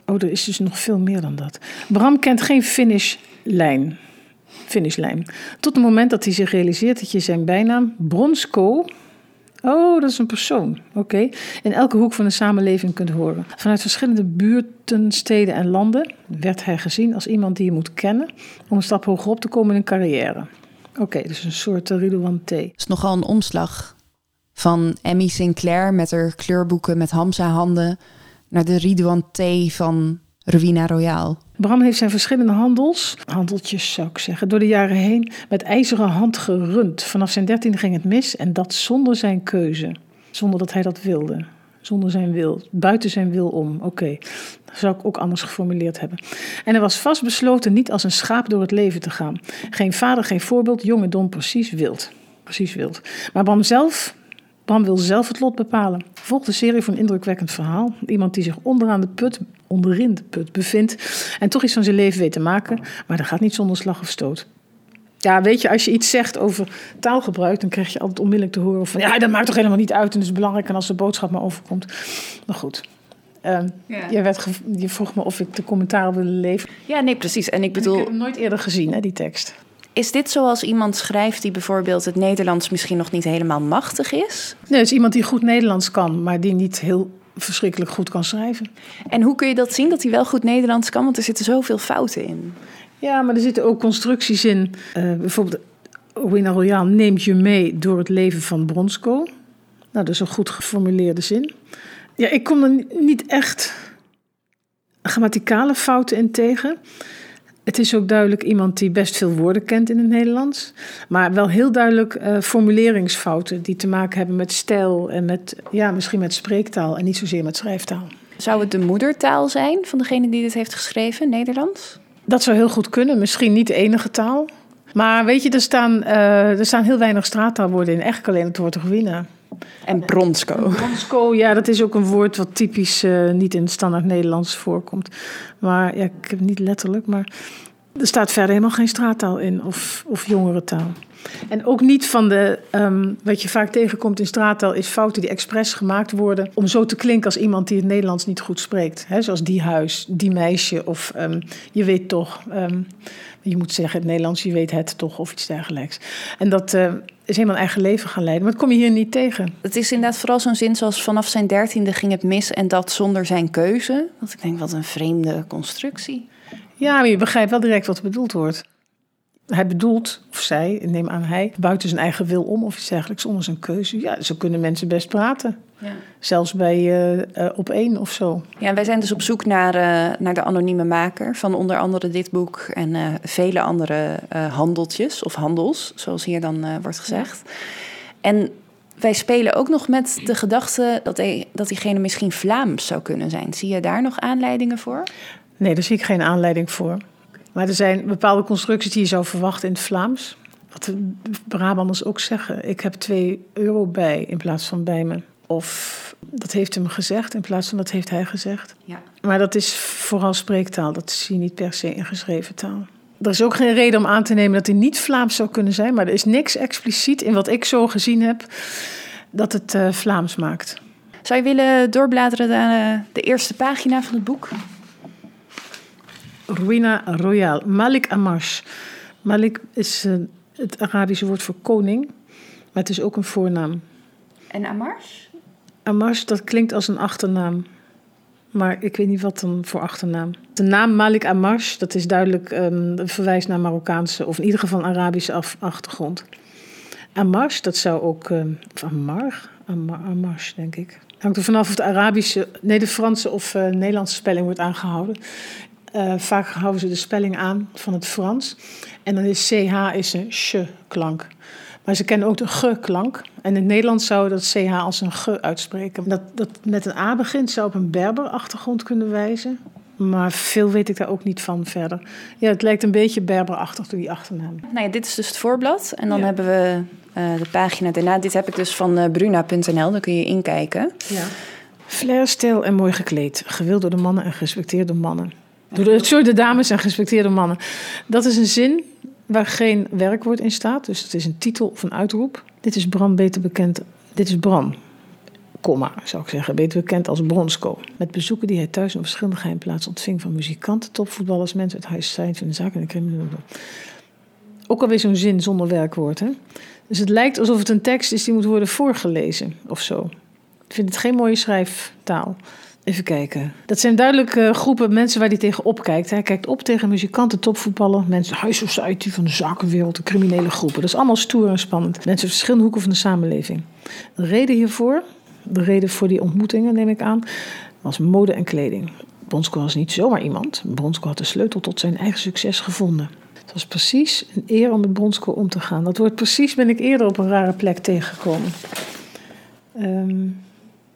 Oh, er is dus nog veel meer dan dat. Bram kent geen finishlijn. Finishlijn. Tot het moment dat hij zich realiseert dat je zijn bijnaam Bronsko. Oh, dat is een persoon. Oké. In elke hoek van de samenleving kunt horen. Vanuit verschillende buurten, steden en landen werd hij gezien als iemand die je moet kennen om een stap hoger op te komen in een carrière. Oké, dus een soort uh, Ridouan T. Het is nogal een omslag van Emmy Sinclair met haar kleurboeken met Hamza-handen... naar de Ridouan T van Ruina Royale. Bram heeft zijn verschillende handels, handeltjes zou ik zeggen, door de jaren heen met ijzeren hand gerund. Vanaf zijn dertiende ging het mis en dat zonder zijn keuze. Zonder dat hij dat wilde. Zonder zijn wil. Buiten zijn wil om. Oké, dat zou ik ook anders geformuleerd hebben. En hij was vastbesloten niet als een schaap door het leven te gaan. Geen vader, geen voorbeeld, jong en dom, precies wild. Precies wild. Maar Bram zelf, Bram wil zelf het lot bepalen. Volg de serie van een indrukwekkend verhaal. Iemand die zich onderaan de put, onderin de put bevindt en toch iets van zijn leven weet te maken, maar dat gaat niet zonder slag of stoot. Ja, weet je, als je iets zegt over taalgebruik, dan krijg je altijd onmiddellijk te horen van ja, dat maakt toch helemaal niet uit en dat is belangrijk en als de boodschap maar overkomt. Maar goed. Uh, ja. je, werd je vroeg me of ik de commentaar wilde leveren. Ja, nee, precies. En ik bedoel. Ik heb hem nooit eerder gezien, hè, die tekst. Is dit zoals iemand schrijft die bijvoorbeeld het Nederlands misschien nog niet helemaal machtig is? Nee, het is iemand die goed Nederlands kan, maar die niet heel verschrikkelijk goed kan schrijven. En hoe kun je dat zien, dat hij wel goed Nederlands kan? Want er zitten zoveel fouten in. Ja, maar er zitten ook constructies in. Eh, bijvoorbeeld, Rowena Royal neemt je mee door het leven van Bronsko. Nou, dat is een goed geformuleerde zin. Ja, ik kom er ni- niet echt grammaticale fouten in tegen. Het is ook duidelijk iemand die best veel woorden kent in het Nederlands. Maar wel heel duidelijk eh, formuleringsfouten die te maken hebben met stijl en met, ja, misschien met spreektaal en niet zozeer met schrijftaal. Zou het de moedertaal zijn van degene die dit heeft geschreven, Nederlands? Dat zou heel goed kunnen. Misschien niet de enige taal. Maar weet je, er staan, eh, er staan heel weinig straattaalwoorden in. Eigenlijk alleen het woord ruïne. En Bronsko. Bronsko, ja, dat is ook een woord wat typisch eh, niet in het standaard Nederlands voorkomt. Maar ja, ik heb het niet letterlijk, maar er staat verder helemaal geen straattaal in of, of jongerentaal. En ook niet van de, ehm, wat je vaak tegenkomt in straattaal, is fouten die expres gemaakt worden om zo te klinken als iemand die het Nederlands niet goed spreekt. Hè, zoals die huis, die meisje of ehm, je weet toch. ehm, je moet zeggen het Nederlands, je weet het toch of iets dergelijks. En dat eh, is helemaal een eigen leven gaan leiden. Maar dat kom je hier niet tegen. Het is inderdaad vooral zo'n zin zoals vanaf zijn dertiende ging het mis en dat zonder zijn keuze. Dat ik denk, wat een vreemde constructie. Ja, maar je begrijpt wel direct wat er bedoeld wordt. Hij bedoelt, of zij, neem aan hij, buiten zijn eigen wil om of iets dergelijks, zonder zijn keuze. Ja, zo kunnen mensen best praten. Ja. Zelfs bij eh, eh, op één of zo. Ja, wij zijn dus op zoek naar, eh, naar de anonieme maker van onder andere dit boek en vele andere handeltjes of handels, zoals hier dan wordt gezegd. En wij spelen ook nog met de gedachte dat, hij, dat diegene misschien Vlaams zou kunnen zijn. Zie je daar nog aanleidingen voor? Nee, daar zie ik geen aanleiding voor. Maar er zijn bepaalde constructies die je zou verwachten in het Vlaams. Wat de Brabanders ook zeggen. Ik heb 2 euro bij in plaats van bij me. Of dat heeft hem gezegd in plaats van dat heeft hij gezegd. Ja. Maar dat is vooral spreektaal. Dat zie je niet per se in geschreven taal. Er is ook geen reden om aan te nemen dat hij niet Vlaams zou kunnen zijn. Maar er is niks expliciet in wat ik zo gezien heb dat het eh, Vlaams maakt. Zou je willen doorbladeren naar de eerste pagina van het boek? Ruina Royal, Malik Amash. Malik is eh, het Arabische woord voor koning, maar het is ook een voornaam. En Amars? Amash, dat klinkt als een achternaam. Maar ik weet niet wat dan voor achternaam. De naam Malik Amash, dat is duidelijk ehm, een verwijs naar Marokkaanse, of in ieder geval Arabische af- achtergrond. Amash, dat zou ook, ehm, of Amar, Amar, Amash, denk ik. Hangt er vanaf of de Arabische, nee, de Franse of eh, Nederlandse spelling wordt aangehouden. Eh, vaak houden ze de spelling aan van het Frans. En dan is CH is een sh-klank. Maar ze kennen ook de ge-klank. En in het Nederlands zou dat CH als een ge uitspreken. Dat, dat met een A begint zou op een Berber-achtergrond kunnen wijzen. Maar veel weet ik daar ook niet van verder. Ja, het lijkt een beetje Berberachtig door die achternaam. Nou ja, dit is dus het voorblad. En dan Ja. hebben we eh, de pagina daarna. Dit heb ik dus van eh, bruna.nl. Daar kun je inkijken. Ja. Flair, stijl en mooi gekleed. Gewild door de mannen en gerespecteerd door mannen. Door de, sorry, de dames en gerespecteerd door mannen. Dat is een zin waar geen werkwoord in staat. Dus het is een titel of een uitroep. Dit is Bram beter bekend. Dit is Bram, komma, zou ik zeggen. Beter bekend als Bronsko. Met bezoeken die hij thuis op verschillende geheimplaatsen ontving. Van muzikanten, topvoetballers, mensen uit huis zijn van de zaken en de criminelen. Ook alweer zo'n zin zonder werkwoord. Hè? Dus het lijkt alsof het een tekst is die moet worden voorgelezen of zo. Ik vind het geen mooie schrijftaal. Even kijken. Dat zijn duidelijk groepen mensen waar hij tegen opkijkt. Hij kijkt op tegen muzikanten, topvoetballen, mensen, high society van de zakenwereld, de criminele groepen. Dat is allemaal stoer en spannend. Mensen uit verschillende hoeken van de samenleving. De reden hiervoor, de reden voor die ontmoetingen, neem ik aan, was mode en kleding. Bronsko was niet zomaar iemand. Bronsko had de sleutel tot zijn eigen succes gevonden. Het was precies een eer om met Bronsko om te gaan. Dat woord precies ben ik eerder op een rare plek tegengekomen. Ehm,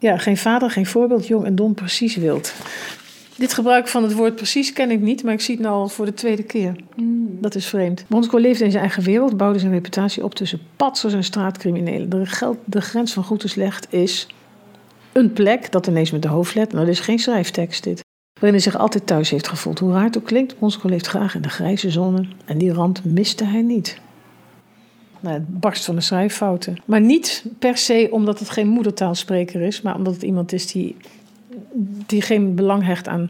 ja, geen vader, geen voorbeeld, jong en dom, precies wild. Dit gebruik van het woord precies ken ik niet, maar ik zie het nou al voor de tweede keer. Dat is vreemd. Bronsko leefde in zijn eigen wereld, bouwde zijn reputatie op tussen patsers en straatcriminelen. De, grens van goed en slecht is een plek, dat ineens met de hoofdlet, nou, dit is geen schrijftekst dit. Waarin hij zich altijd thuis heeft gevoeld. Hoe raar het ook klinkt, Bronsko leeft graag in de grijze zone en die rand miste hij niet. Nou, het barst van de schrijffouten. Maar niet per se omdat het geen moedertaalspreker is, maar omdat het iemand is die, die geen belang hecht aan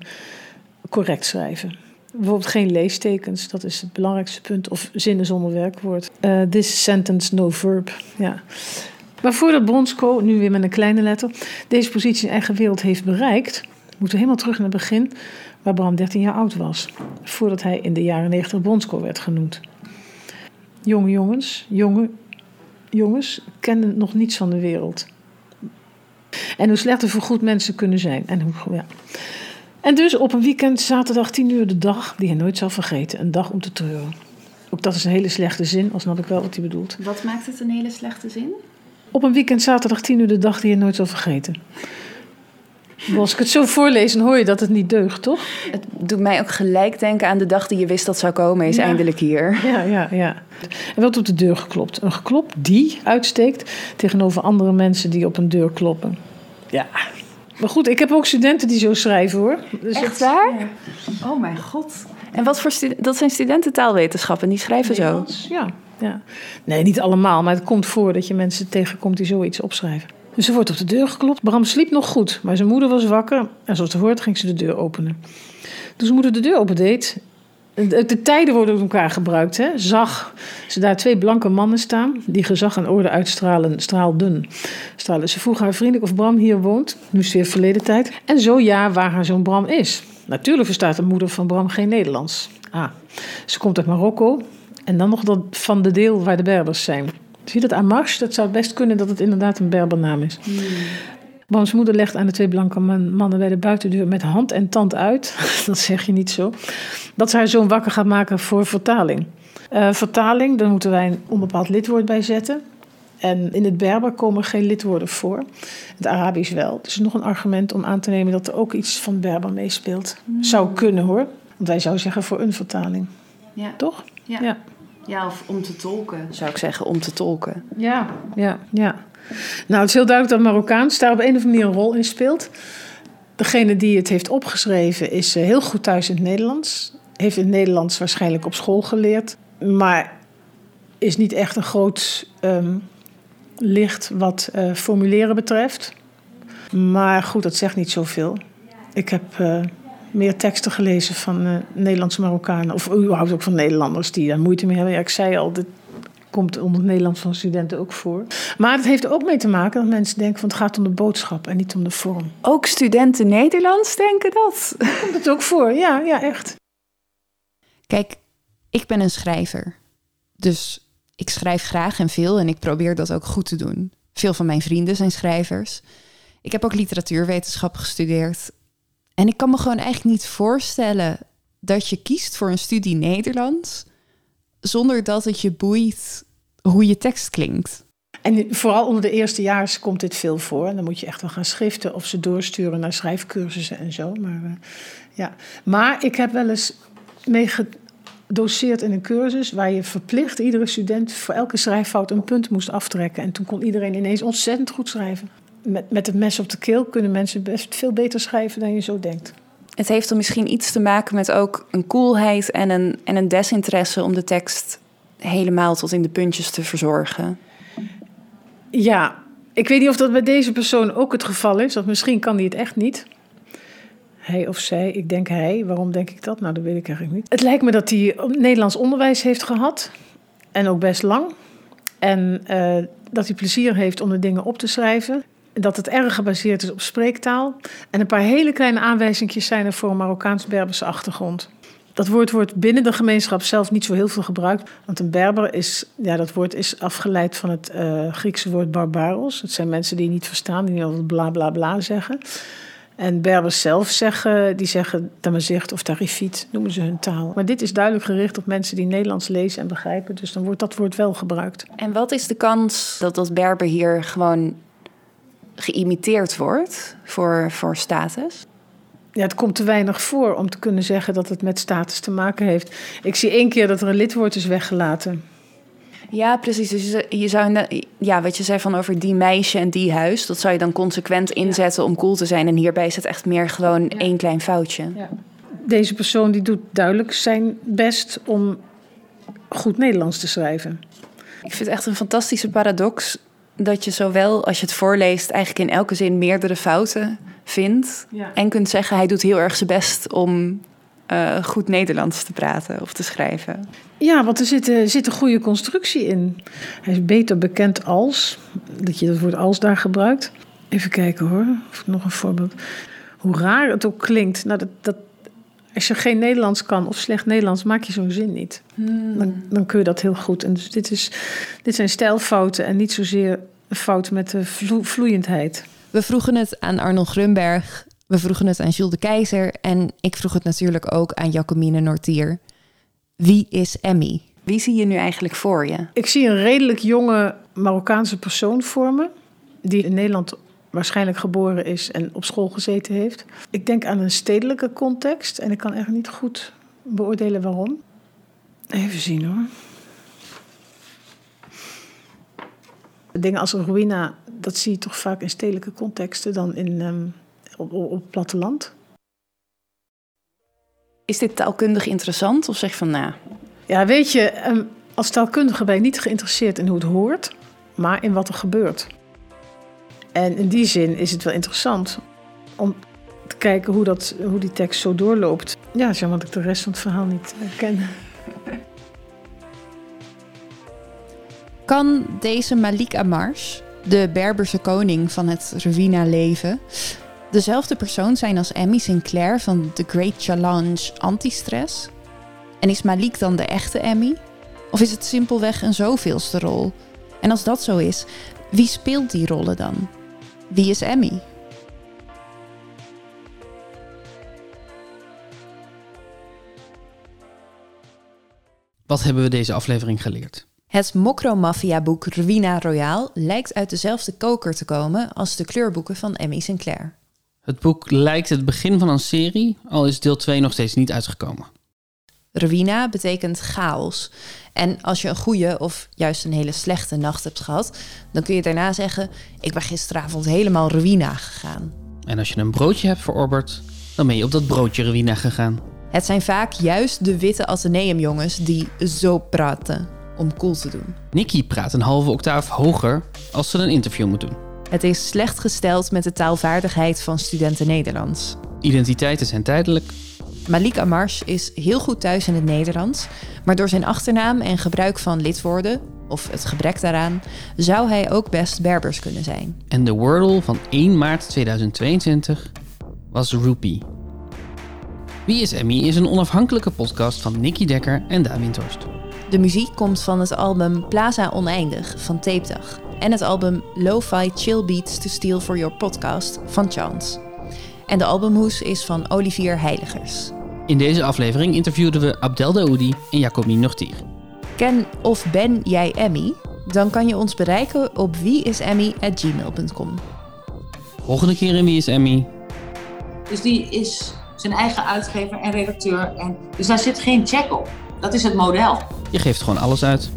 correct schrijven. Bijvoorbeeld geen leestekens, dat is het belangrijkste punt. Of zinnen zonder werkwoord. Eh, this sentence no verb. Ja. Maar voordat Bronsko, nu weer met een kleine letter, deze positie in eigen wereld heeft bereikt, moeten we helemaal terug naar het begin, waar Bram 13 jaar oud was. Voordat hij in de jaren 90 Bronsko werd genoemd. Jonge jongens, jonge jongens kenden nog niets van de wereld. En hoe slechter voorgoed mensen kunnen zijn. En, hoe, ja. en dus op een weekend, zaterdag 10 uur, de dag die hij nooit zal vergeten. Een dag om te treuren. Ook dat is een hele slechte zin, al snap ik wel wat hij bedoelt. Wat maakt het een hele slechte zin? Op een weekend, zaterdag 10 uur, de dag die hij nooit zal vergeten. Als ik het zo voorlees, dan hoor je dat het niet deugt, toch? Het doet mij ook gelijk denken aan de dag die je wist dat zou komen, is Ja. eindelijk hier. Ja, ja, ja. Er wordt op de deur geklopt. Een geklop die uitsteekt tegenover andere mensen die op een deur kloppen. Ja. Maar goed, ik heb ook studenten die zo schrijven hoor. Dus Echt het- waar? Oh mijn god. En wat voor dat zijn studenten taalwetenschappen, die schrijven zo. Nederlands, Ja, ja. Nee, niet allemaal, maar het komt voor dat je mensen tegenkomt die zoiets opschrijven. Dus er wordt op de deur geklopt. Bram sliep nog goed, maar zijn moeder was wakker. En zoals het hoort ging ze de deur openen. Toen zijn moeder de deur opendeed... De, de tijden worden door elkaar gebruikt. Hè? Zag ze daar twee blanke mannen staan... die gezag en orde uitstralen, straalden. Stralen. Ze vroeg haar vriendelijk of Bram hier woont. Nu is weer verleden tijd. En zo ja, waar haar zoon Bram is. Natuurlijk verstaat de moeder van Bram geen Nederlands. Ah, ze komt uit Marokko. En dan nog dat van de deel waar de Berbers zijn. Zie je dat Amash? Dat zou best kunnen dat het inderdaad een Berbernaam is. Brams moeder legt aan de twee blanke man- mannen bij de buitendeur met hand en tand uit. dat zeg je niet zo. Dat ze haar zoon wakker gaat maken voor vertaling. Eh, vertaling, daar moeten wij een onbepaald lidwoord bij zetten. En in het Berber komen geen lidwoorden voor. Het Arabisch wel. Dus nog een argument om aan te nemen dat er ook iets van Berber meespeelt. Zou kunnen hoor. Want wij zouden zeggen voor een vertaling. Ja. Toch? Ja. Ja. Ja, of om te tolken, zou ik zeggen, om te tolken. Ja, ja, ja. Nou, het is heel duidelijk dat Marokkaans daar op een of andere manier een rol in speelt. Degene die het heeft opgeschreven is eh, heel goed thuis in het Nederlands. Heeft in het Nederlands waarschijnlijk op school geleerd. Maar is niet echt een groot ehm, licht wat eh, formuleren betreft. Maar goed, dat zegt niet zoveel. Ik heb eh, meer teksten gelezen van eh, Nederlandse Marokkanen. Of überhaupt ook van Nederlanders die daar moeite mee hebben. Ja, ik zei al, dit komt onder het Nederlands van studenten ook voor. Maar het heeft er ook mee te maken dat mensen denken van het gaat om de boodschap en niet om de vorm. Ook studenten Nederlands denken dat. Komt het ook voor? Ja, ja, echt. Kijk, ik ben een schrijver. Dus ik schrijf graag en veel en ik probeer dat ook goed te doen. Veel van mijn vrienden zijn schrijvers. Ik heb ook literatuurwetenschap gestudeerd. En ik kan me gewoon eigenlijk niet voorstellen dat je kiest voor een studie Nederlands zonder dat het je boeit hoe je tekst klinkt. En vooral onder de eerstejaars komt dit veel voor. En dan moet je echt wel gaan schriften of ze doorsturen naar schrijfcursussen en zo. Maar, eh, ja. maar ik heb wel eens mee gedoseerd in een cursus waar je verplicht iedere student voor elke schrijffout een punt moest aftrekken. En toen kon iedereen ineens ontzettend goed schrijven. Met, met het mes op de keel kunnen mensen best veel beter schrijven dan je zo denkt. Het heeft dan misschien iets te maken met ook een coolheid en een, en een desinteresse om de tekst helemaal tot in de puntjes te verzorgen. Ja, ik weet niet of dat bij deze persoon ook het geval is. Want misschien kan hij het echt niet. Hij of zij, ik denk hij. Waarom denk ik dat? Nou, dat weet ik eigenlijk niet. Het lijkt me dat hij Nederlands onderwijs heeft gehad. En ook best lang. En eh, dat hij plezier heeft om de dingen op te schrijven. Dat het erg gebaseerd is op spreektaal. En een paar hele kleine aanwijzingjes zijn er voor een Marokkaans-Berberse achtergrond. Dat woord wordt binnen de gemeenschap zelf niet zo heel veel gebruikt. Want een Berber is, ja, dat woord is afgeleid van het eh, Griekse woord barbaros. Het zijn mensen die niet verstaan, die altijd bla bla bla zeggen. En Berbers zelf zeggen, die zeggen tamazicht of tarifiet, noemen ze hun taal. Maar dit is duidelijk gericht op mensen die Nederlands lezen en begrijpen. Dus dan wordt dat woord wel gebruikt. En wat is de kans dat dat Berber hier gewoon geïmiteerd wordt voor, voor status? Ja, het komt te weinig voor om te kunnen zeggen dat het met status te maken heeft. Ik zie één keer dat er een lidwoord is weggelaten. Ja, precies. Dus je- zou, ja, wat je zei van over die meisje en die huis, dat zou je dan consequent inzetten om cool te zijn. En hierbij is het echt meer gewoon één klein foutje. Deze persoon die doet duidelijk zijn best om goed Nederlands te schrijven. Ik vind het echt een fantastische paradox dat je zowel als je het voorleest eigenlijk in elke zin meerdere fouten vindt. Ja. En kunt zeggen hij doet heel erg zijn best om eh, goed Nederlands te praten of te schrijven? Ja, want er zit, er zit een goede constructie in. Hij is beter bekend als, dat je dat woord als daar gebruikt. Even kijken hoor, of nog een voorbeeld. Hoe raar het ook klinkt. Nou, dat, dat, als je geen Nederlands kan of slecht Nederlands, maak je zo'n zin niet. Dan, dan kun je dat heel goed. En dus dit, is, dit zijn stijlfouten en niet zozeer een fout met de vlo- vloeiendheid. We vroegen het aan Arnold Grunberg, we vroegen het aan Jules de Keizer en ik vroeg het natuurlijk ook aan Jacomine Nortier. Wie is Emmy? Wie zie je nu eigenlijk voor je? Ik zie een redelijk jonge Marokkaanse persoon voor me. Die in Nederland waarschijnlijk geboren is en op school gezeten heeft. Ik denk aan een stedelijke context en ik kan echt niet goed beoordelen waarom. Even zien hoor. Dingen als een ruïna, dat zie je toch vaak in stedelijke contexten dan in, ehm, op, op, platteland. Is dit taalkundig interessant of zeg van nou, Ja, weet je, ehm, als taalkundige ben je niet geïnteresseerd in hoe het hoort, maar in wat er gebeurt. En in die zin is het wel interessant om te kijken hoe, dat, hoe die tekst zo doorloopt. Ja, zeg want ik de rest van het verhaal niet eh, ken. kan deze Malik Amarsh, de Berberse koning van het Ruïna-leven, dezelfde persoon zijn als Emmy Sinclair van The Great Challenge Antistress? En is Malik dan de echte Emmy? Of is het simpelweg een zoveelste rol? En als dat zo is, wie speelt die rollen dan? Wie is Emmy? Wat hebben we deze aflevering geleerd? Het Mokro-maffia-boek Ruina Royale lijkt uit dezelfde koker te komen als de kleurboeken van Emmy Sinclair. Het boek lijkt het begin van een serie, al is deel 2 nog steeds niet uitgekomen. Ruïna betekent chaos. En als je een goede of juist een hele slechte nacht hebt gehad, dan kun je daarna zeggen: Ik ben gisteravond helemaal ruïna gegaan. En als je een broodje hebt verorberd, dan ben je op dat broodje ruïna gegaan. Het zijn vaak juist de witte ateneumjongens die zo praten om cool te doen. Nikki praat een halve octaaf hoger als ze een interview moet doen. Het is slecht gesteld met de taalvaardigheid van studenten Nederlands. Identiteiten zijn tijdelijk. Malik Amarsh is heel goed thuis in het Nederlands, maar door zijn achternaam en gebruik van lidwoorden, of het gebrek daaraan, zou hij ook best Berbers kunnen zijn. En de Wordle van 1 maart 2022 was Rupee. Wie is Emmy is een onafhankelijke podcast van Nicky Dekker en Daan Windhorst. De muziek komt van het album Plaza Oneindig van Tapedag en het album Lo-Fi Chill Beats to Steal for Your Podcast van Chance. En de albumhoes is van Olivier Heiligers. In deze aflevering interviewden we Abdel Daoudi en Jacobine Nortier. Ken of ben jij Emmy? Dan kan je ons bereiken op wieisemmy@gmail.com. Volgende keer in Wie is Emmy? Dus die is zijn eigen uitgever en redacteur. En, dus daar zit geen check op. Dat is het model. Je geeft gewoon alles uit.